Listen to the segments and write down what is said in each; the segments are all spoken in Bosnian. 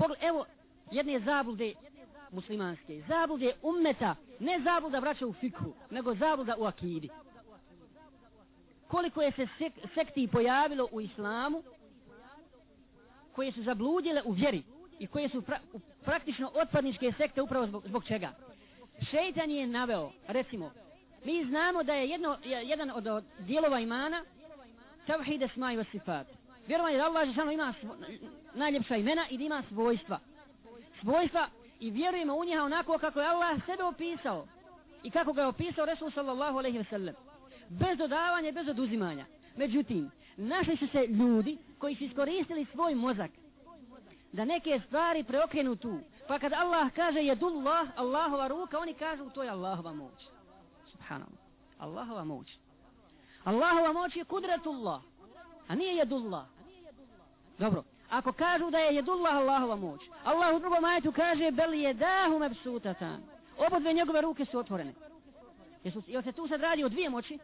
Pogled, evo jedne zablude muslimanske. Zablude ummeta, ne zabluda vraća u fikhu, nego zabluda u akidi. Koliko je se sek sekti pojavilo u islamu, koje su zabludile u vjeri i koje su pra praktično otpadničke sekte upravo zbog, zbog čega? Šeitan je naveo, recimo, mi znamo da je jedno, jedan od, od dijelova imana tavhide smaj wa sifat. Vjerovanje da Allah Žešanu ima svo, najljepša imena i da ima svojstva. Svojstva i vjerujemo u njiha onako kako je Allah sebe opisao i kako ga je opisao Resul sallallahu alaihi wa sallam. Bez dodavanja i bez oduzimanja. Međutim, našli su se ljudi koji su iskoristili svoj mozak da neke stvari preokrenu tu. Pa kad Allah kaže jedullah, Allahova ruka, oni kažu to je Allahova moć. Subhanallah. Allahova moć. Allahova moć je kudretullah, a nije jedullah. Dobro, ako kažu da je jedullah Allahova moć, Allah u drugom ajetu kaže bel je dahu mebsutatan. Obodve njegove ruke su otvorene. Jesu, jel se tu sad radi o dvije moći?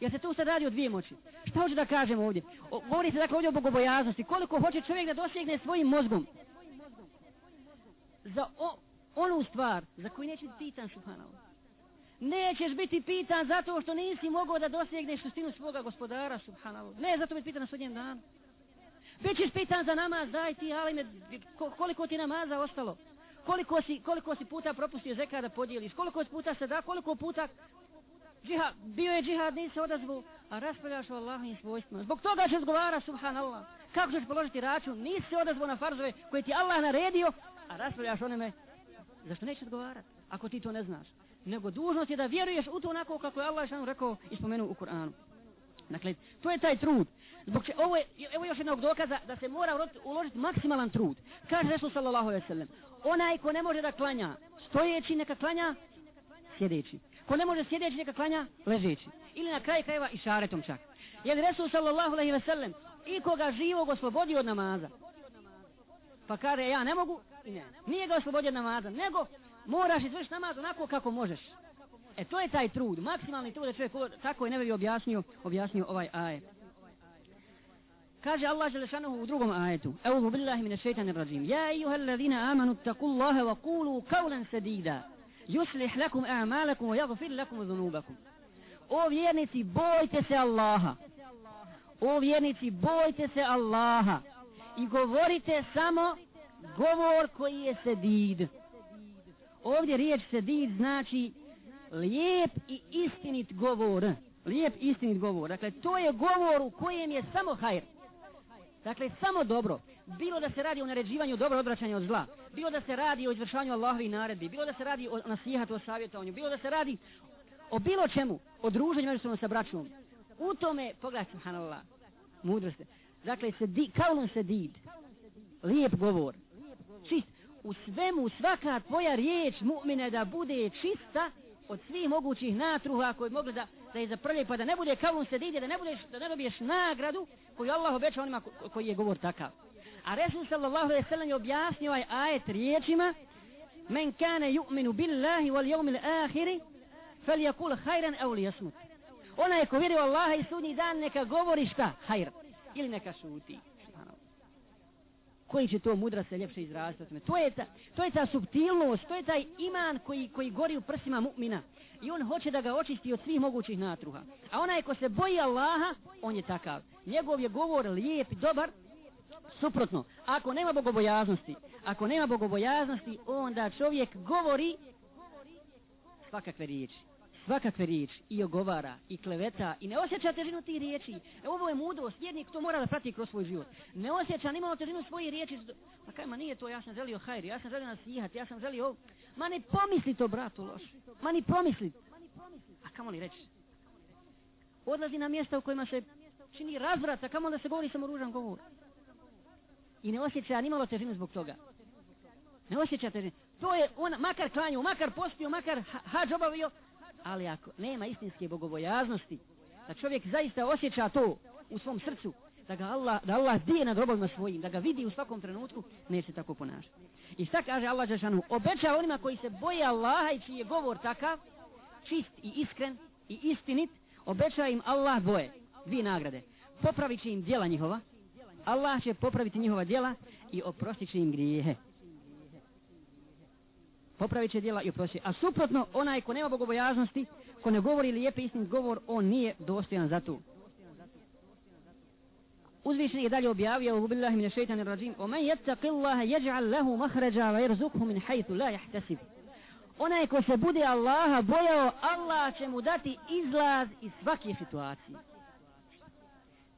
Jel se tu sad radi o dvije moći? Šta hoće da kažem ovdje? O, govori se dakle ovdje o bogobojaznosti. Koliko hoće čovjek da dosegne svojim mozgom? Za o, onu stvar za koju neće biti pitan, subhanallah. Nećeš biti pitan zato što nisi mogao da dosegneš suštinu svoga gospodara, subhanallah. Ne, zato biti pitan na sudnjem danu. Bićeš pitan za namaz, daj ti, ali me, koliko ti namaza ostalo? Koliko si, koliko si puta propustio zeka da podijeliš? Koliko puta se da, koliko puta džihad, bio je džihad, nisi se odazvu, a raspravljaš o Allahovim svojstvima. Zbog toga će zgovara, subhanallah. Kako ćeš položiti račun? Nisi se odazvu na farzove koje ti Allah naredio, a raspravljaš onome. Zašto nećeš odgovarati, ako ti to ne znaš? Nego dužnost je da vjeruješ u to onako kako je Allah što rekao i spomenuo u Kur'anu. Dakle, to je taj trud. Zbog če, ovo je, evo još jednog dokaza da se mora uložiti maksimalan trud. Kaže Resul sallallahu alaihi sallam, onaj ko ne može da klanja stojeći, neka klanja sjedeći. Ko ne može sjedeći, neka klanja ležeći. Ili na kraju krajeva i šaretom čak. Jer Resul sallallahu alaihi sallam, i koga živog oslobodio od namaza. Pa kaže, ja ne mogu, i ne. Nije ga oslobodio od namaza, nego moraš izvršiti namaz onako kako možeš. E to je taj trud, maksimalni trud da čovjek tako je ne bi objasnio, objasnio ovaj ajet. Kaže Allah Želešanohu u drugom ajetu Euzu billahi mine šeitanir rajim Ja ejuha allazina amanu taku Allahe wa kulu kaulan sedida Yuslih lakum a'malakum wa yagfir lakum zunubakum. O vjernici bojte se Allaha O vjernici bojte se Allaha I govorite samo govor koji je sedid Ovdje riječ sedid znači lijep i istinit govor. Lijep istinit govor. Dakle, to je govor u kojem je samo hajr. Dakle, samo dobro. Bilo da se radi o naređivanju dobro odvraćanja od zla. Bilo da se radi o izvršanju Allahovi naredbi. Bilo da se radi o nasihatu, o savjetovanju. Bilo da se radi o bilo čemu. O druženju međusobno sa braćom. U tome, pogledaj, subhanallah, mudrost. Dakle, se di, kaulun se did. Lijep govor. Čist. U svemu, svaka tvoja riječ mu'mine da bude čista od svih mogućih natruha koje mogu da, da je zaprlje pa da ne bude kavun se didje, da ne, budeš, da ne dobiješ nagradu koju Allah obeća onima ko, koji je govor takav. A Resul sallallahu alaihi sallam je objasnio ovaj ajet riječima Men kane yu'minu billahi wal yawmil ahiri fel jakul hajran ev li jasmut. Ona je ko vjerio Allaha i sudnji dan neka govori šta? Hajr. Ili neka šuti koji će to mudra se ljepše izraziti to je ta to je ta subtilnost to je taj iman koji koji gori u prsima mu'mina. I on hoće da ga očisti od svih mogućih natruha. A onaj ko se boji Allaha on je takav. Njegov je govor lijep i dobar suprotno. Ako nema bogobojaznosti ako nema bogobojaznosti onda čovjek govori svakakve riječi svakakve riječi i ogovara i kleveta i ne osjeća težinu tih riječi. E, ovo je mudrost, jednik to mora da prati kroz svoj život. Ne osjeća ni malo težinu svoje riječi. Pa kaj, ma nije to, ja sam želio hajri, ja sam želio nasijati, ja sam želio ovo. Ma ne pomisli to, bratu, loš. Ma ni pomisli. A kamo li reći? Odlazi na mjesta u kojima se čini razvrat, a kamo da se govori samo ružan govor. I ne osjeća nimalo težinu zbog toga. Ne osjeća težinu. To je on, makar klanju, makar postio, makar hađ obavio, ali ako nema istinske bogobojaznosti da čovjek zaista osjeća to u svom srcu da ga Allah, da Allah dije nad robovima svojim da ga vidi u svakom trenutku neće tako ponašati. I šta kaže Allah Žešanu obeća onima koji se boje Allaha i čiji je govor takav čist i iskren i istinit obeća im Allah boje, dvije nagrade. Popravit će im djela njihova Allah će popraviti njihova djela i oprostit će im grijehe. Popravit će djela i oprosti. A suprotno, onaj ko nema bogobojaznosti, ko ne govori lijepe istin govor, on nije dostojan za to. Uzvišen je dalje objavio u billahi min šeitanir rajim o men jettaqi Allahe jeđa'al lehu mahređa wa jerzukhu min hajtu la jahtasib onaj ko se bude Allaha bojao Allah će mu dati izlaz iz svake situacije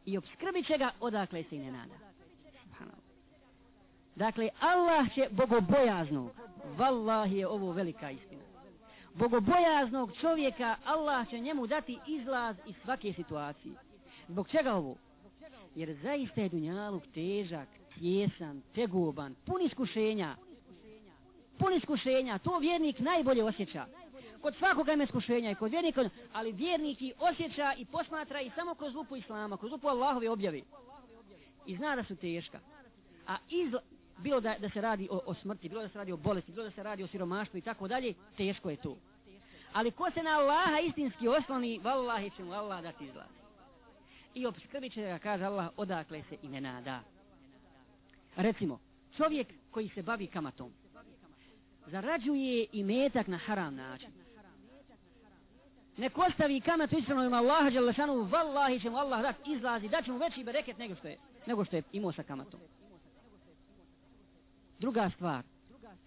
i obskrbit će ga odakle se i ne nada dakle Allah će bogobojaznog vallahi je ovo velika istina bogobojaznog čovjeka Allah će njemu dati izlaz iz svake situacije zbog čega ovo jer zaista je dunjaluk težak, tjesan, tegoban, pun iskušenja. Pun iskušenja, to vjernik najbolje osjeća. Kod svakoga ima iskušenja i kod vjernika, ali vjernik i osjeća i posmatra i samo kroz lupu Islama, kroz lupu Allahove objave. I zna da su teška. A izla, bilo da, da se radi o, o smrti, bilo da se radi o bolesti, bilo da se radi o siromaštvu i tako dalje, teško je to. Ali ko se na Allaha istinski osloni, vallahi će mu Allah dati izlaz i obskrbit će ga, kaže Allah, odakle se i ne nada. Recimo, čovjek koji se bavi kamatom, zarađuje i metak na haram način. Nek ostavi kamatu ispravno ima Allaha Đalešanu, vallahi će mu Allah dat izlazi, da će mu veći bereket nego što je, nego što je imao sa kamatom. Druga stvar,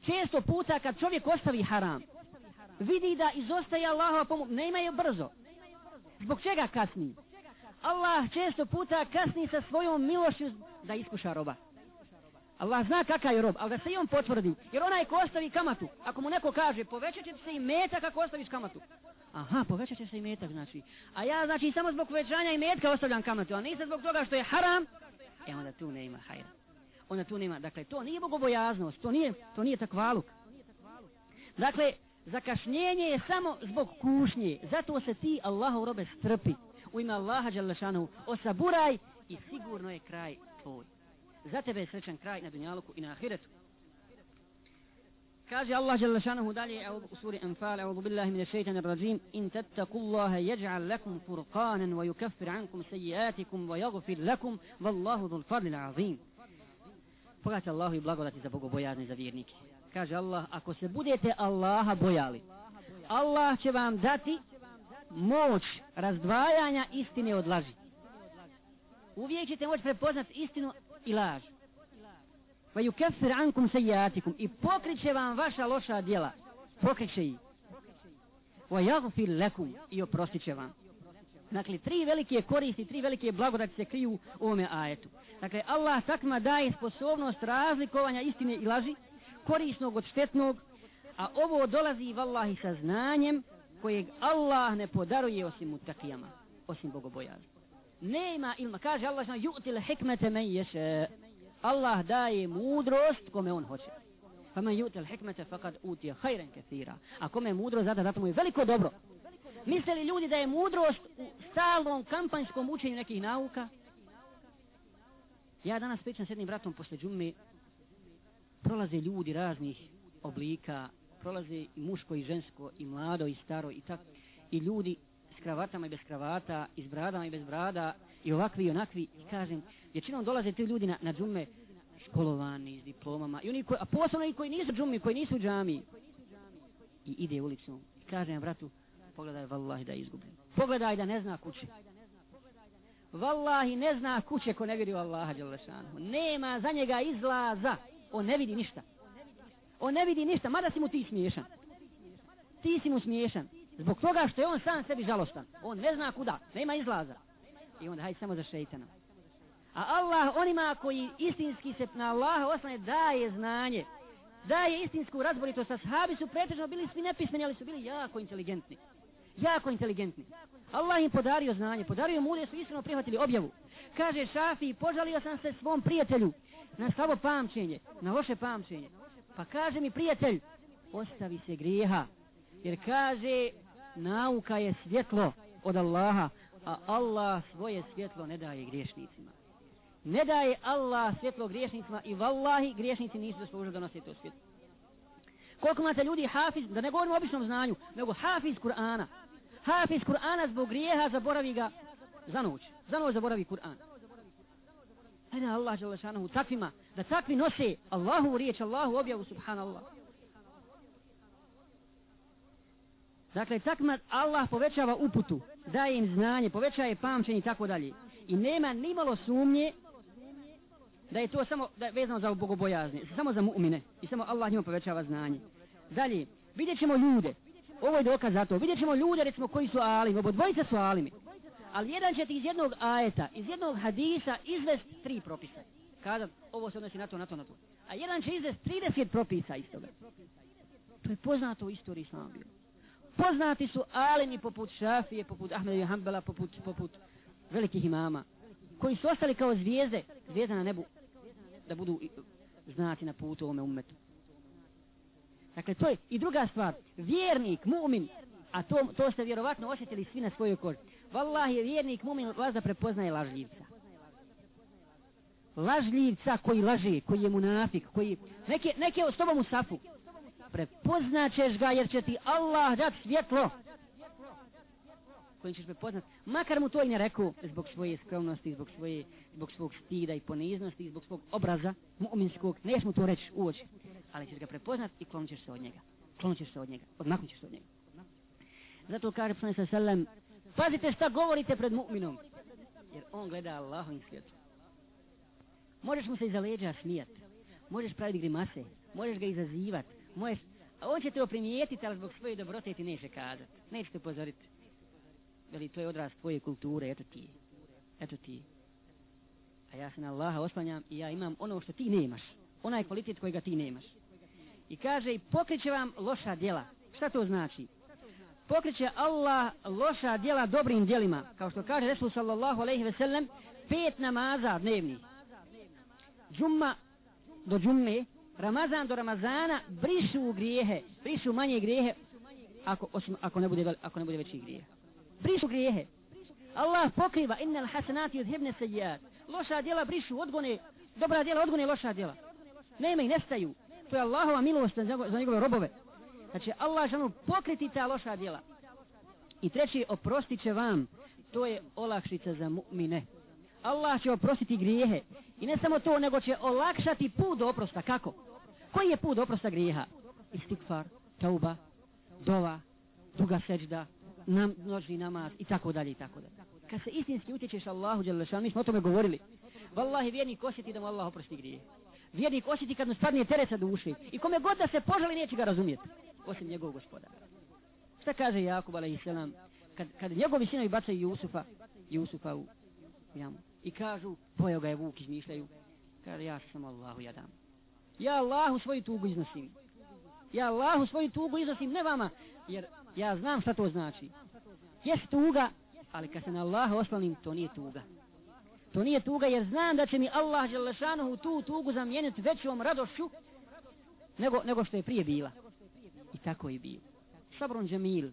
često puta kad čovjek ostavi haram, vidi da izostaje Allahova pomoć, ne imaju brzo. Zbog čega kasni? Allah često puta kasni sa svojom milošću da iskuša roba. Allah zna kakav je rob, ali da se i on potvrdi. Jer onaj ko ostavi kamatu, ako mu neko kaže, povećat će se i metak ako ostaviš kamatu. Aha, povećat će se i metak, znači. A ja, znači, samo zbog povećanja i metka ostavljam kamatu, a nisam zbog toga što je haram, e onda tu ne ima hajra. Onda tu nema, dakle, to nije bogobojaznost, to nije, to nije takvaluk. Dakle, zakašnjenje je samo zbog kušnje, zato se ti Allahov robe strpi u ime Allaha Đalešanu osaburaj i sigurno je kraj tvoj. Za tebe je srećan kraj na dunjaluku i na ahiretu. Kaže Allah جل شانه دالي suri Anfal, أنفال billahi بالله من الشيطان in إن تتقوا الله lakum furqanan wa ويكفر ankum سيئاتكم wa لكم lakum ذو dhul العظيم azim. Pogledajte Allahu i blagodati za bogobojazni za vjernike. Kaže Allah, ako se budete Allaha bojali, Allah će vam dati moć razdvajanja istine od laži. Uvijek ćete moći prepoznat istinu i laž. Va yukeffir ankum sejatikum i pokriće vam vaša loša djela. Pokriće ih. Va jagfir lekum i oprostit će vam. Dakle, tri velike koristi, tri velike blagodati se kriju u ovome ajetu. Dakle, Allah takma daje sposobnost razlikovanja istine i laži, korisnog od štetnog, a ovo dolazi vallahi sa znanjem kojeg Allah ne podaruje osim mutakijama, osim bogobojazni. Nema ilma, kaže Allah, ju'til hikmete men ješe. Allah daje mudrost kome on hoće. Fa men ju'til hikmete fakad utije hajren kethira. A kome je mudrost, zada, zato mu je veliko dobro. Misle li ljudi da je mudrost u stalnom kampanjskom učenju nekih nauka? Ja danas pričam s jednim bratom posle džumme, prolaze ljudi raznih oblika, prolaze i muško i žensko i mlado i staro i tak. I ljudi s kravatama i bez kravata i s bradama i bez brada i ovakvi i onakvi. I kažem većinom dolaze ti ljudi na, na džume školovani s diplomama. I oni koji, a posebno i koji nisu džumi koji nisu džami i ide ulicom. I kažem bratu pogledaj vallahi da je izgubljen pogledaj da ne zna kuće vallahi ne zna kuće ko ne vidi u Allaha nema za njega izlaza on ne vidi ništa on ne vidi ništa, mada si mu ti smiješan. Ti si mu smiješan. Zbog toga što je on sam sebi žalostan. On ne zna kuda, nema izlaza. I onda hajde samo za šeitanom. A Allah onima koji istinski se na Allaha oslane daje znanje, daje istinsku razboritost, Ashabi su pretežno bili svi nepismeni, ali su bili jako inteligentni. Jako inteligentni. Allah im podario znanje, podario mu da su iskreno prihvatili objavu. Kaže Šafi, požalio sam se svom prijatelju na slabo pamćenje, na loše pamćenje. Pa kaže mi prijatelj, ostavi se grijeha. Jer kaže, nauka je svjetlo od Allaha, a Allah svoje svjetlo ne daje griješnicima. Ne daje Allah svjetlo griješnicima i vallahi griješnici nisu zaslužili da nose to svjetlo. Koliko imate ljudi hafiz, da ne govorimo o običnom znanju, nego hafiz Kur'ana. Hafiz Kur'ana zbog grijeha zaboravi ga za noć. Za noć zaboravi Kur'an. Hajde Allah Đalešanohu takvima da takvi nose Allahu riječ, Allahu objavu, subhanallah. Dakle, takma Allah povećava uputu, daje im znanje, povećaje pamćenje i tako dalje. I nema ni malo sumnje da je to samo da je vezano za bogobojazne, samo za mu'mine i samo Allah njima povećava znanje. Dalje, vidjet ćemo ljude, ovo je dokaz za to, vidjet ćemo ljude recimo koji su alimi, obo dvojice su alimi, ali jedan će ti iz jednog ajeta, iz jednog hadisa izvest tri propisa. Kada ovo se odnosi na to, na to, na to. A jedan će izvest 30 propisa iz toga. To je poznato u istoriji islama bilo. Poznati su alimi poput Šafije, poput Ahmeda Hanbala, poput, poput velikih imama, koji su ostali kao zvijezde, zvijezda na nebu, da budu znaci na putu ovome umetu. Dakle, to je i druga stvar. Vjernik, mu'min, a to, to ste vjerovatno osjetili svi na svojoj koži. Wallah je vjernik, mu'min, vas da prepoznaje lažljivca. Lažljivca koji laže, koji je munafik, koji... Neke, neke s tobom u safu. Prepoznaćeš ga jer će ti Allah dat svjetlo kojim ćeš prepoznat, makar mu to i ne rekao, zbog svoje skromnosti, zbog, svoje, zbog svog stida i poniznosti, zbog svog obraza mu'minskog, neš mu to reći u oči, ali ćeš ga prepoznat i klonit ćeš se od njega. Klonit ćeš se od njega, odmaknut ćeš se od njega. Zato kaže Psalm sa selem, pazite šta govorite pred mu'minom, jer on gleda Allahom svijetu. Možeš mu se iza leđa smijat, možeš praviti grimase, možeš ga izazivat, možeš, a on će te oprimijetiti, ali zbog svoje dobrote ti neće kazat, neće te upozoriti veli to je odraz tvoje kulture, eto ti, eto ti. A ja se na Allaha oslanjam i ja imam ono što ti nemaš, onaj kvalitet kojega ti nemaš. I kaže, i pokriće vam loša djela. Šta to znači? Pokriće Allah loša djela dobrim djelima. Kao što kaže Resul sallallahu alaihi ve sellem, pet namaza dnevni. Džumma do džumme, Ramazan do Ramazana, brišu grijehe, brišu manje grijehe, ako, osim, ako, ne bude, ako ne bude veći grijehe brišu grijehe. Allah pokriva innal hasanati yuzhibna sayyiat. Loša djela brišu, odgone, dobra djela odgone loša djela. Nema i nestaju. To je Allahova milost za njegove robove. Znači Allah žanu pokriti ta loša djela. I treći oprostit će vam. To je olakšica za mu'mine. Allah će oprostiti grijehe. I ne samo to, nego će olakšati put do oprosta. Kako? Koji je put do oprosta grijeha? Istikfar, tauba, dova, duga seđda, nam, noćni namaz i tako dalje i tako dalje. Kad se istinski utječeš Allahu Đelešan, mi smo o tome govorili. Wallahi vjernik osjeti da mu Allah oprosti grije. Vjernik osjeti kad mu spadne teresa duše. I kome god da se požali neće ga razumjeti. Osim njegov gospoda. Šta kaže Jakub a.s. Kad, kad njegovi sinovi bacaju Jusufa, Jusufa u jamu. I kažu, pojao ga je vuk, izmišljaju. Kaže, ja sam Allahu jadam. Ja Allahu svoju tugu iznosim. Ja Allahu svoju tugu iznosim, ne vama. Jer ja znam šta to znači. Jes tuga, ali kad se na Allah oslanim, to nije tuga. To nije tuga jer znam da će mi Allah Želešanuhu tu tugu zamijeniti većom radošću nego, nego što je prije bila. I tako je bio. Sabrun Džemil.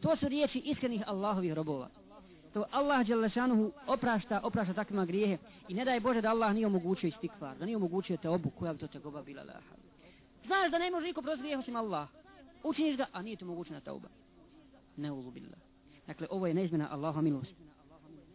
To su riječi iskrenih Allahovih robova. To Allah Đelešanuhu oprašta, oprašta takvima grijehe. I ne daj Bože da Allah nije omogućio istikvar, da nije omogućio te obu koja bi to te goba bila laha. Znaš da ne može niko prosti grijeh osim Allah učiniš ga, a nije ti mogućna tauba. Ne ulubillah. Dakle, ovo je neizmjena Allaha milost.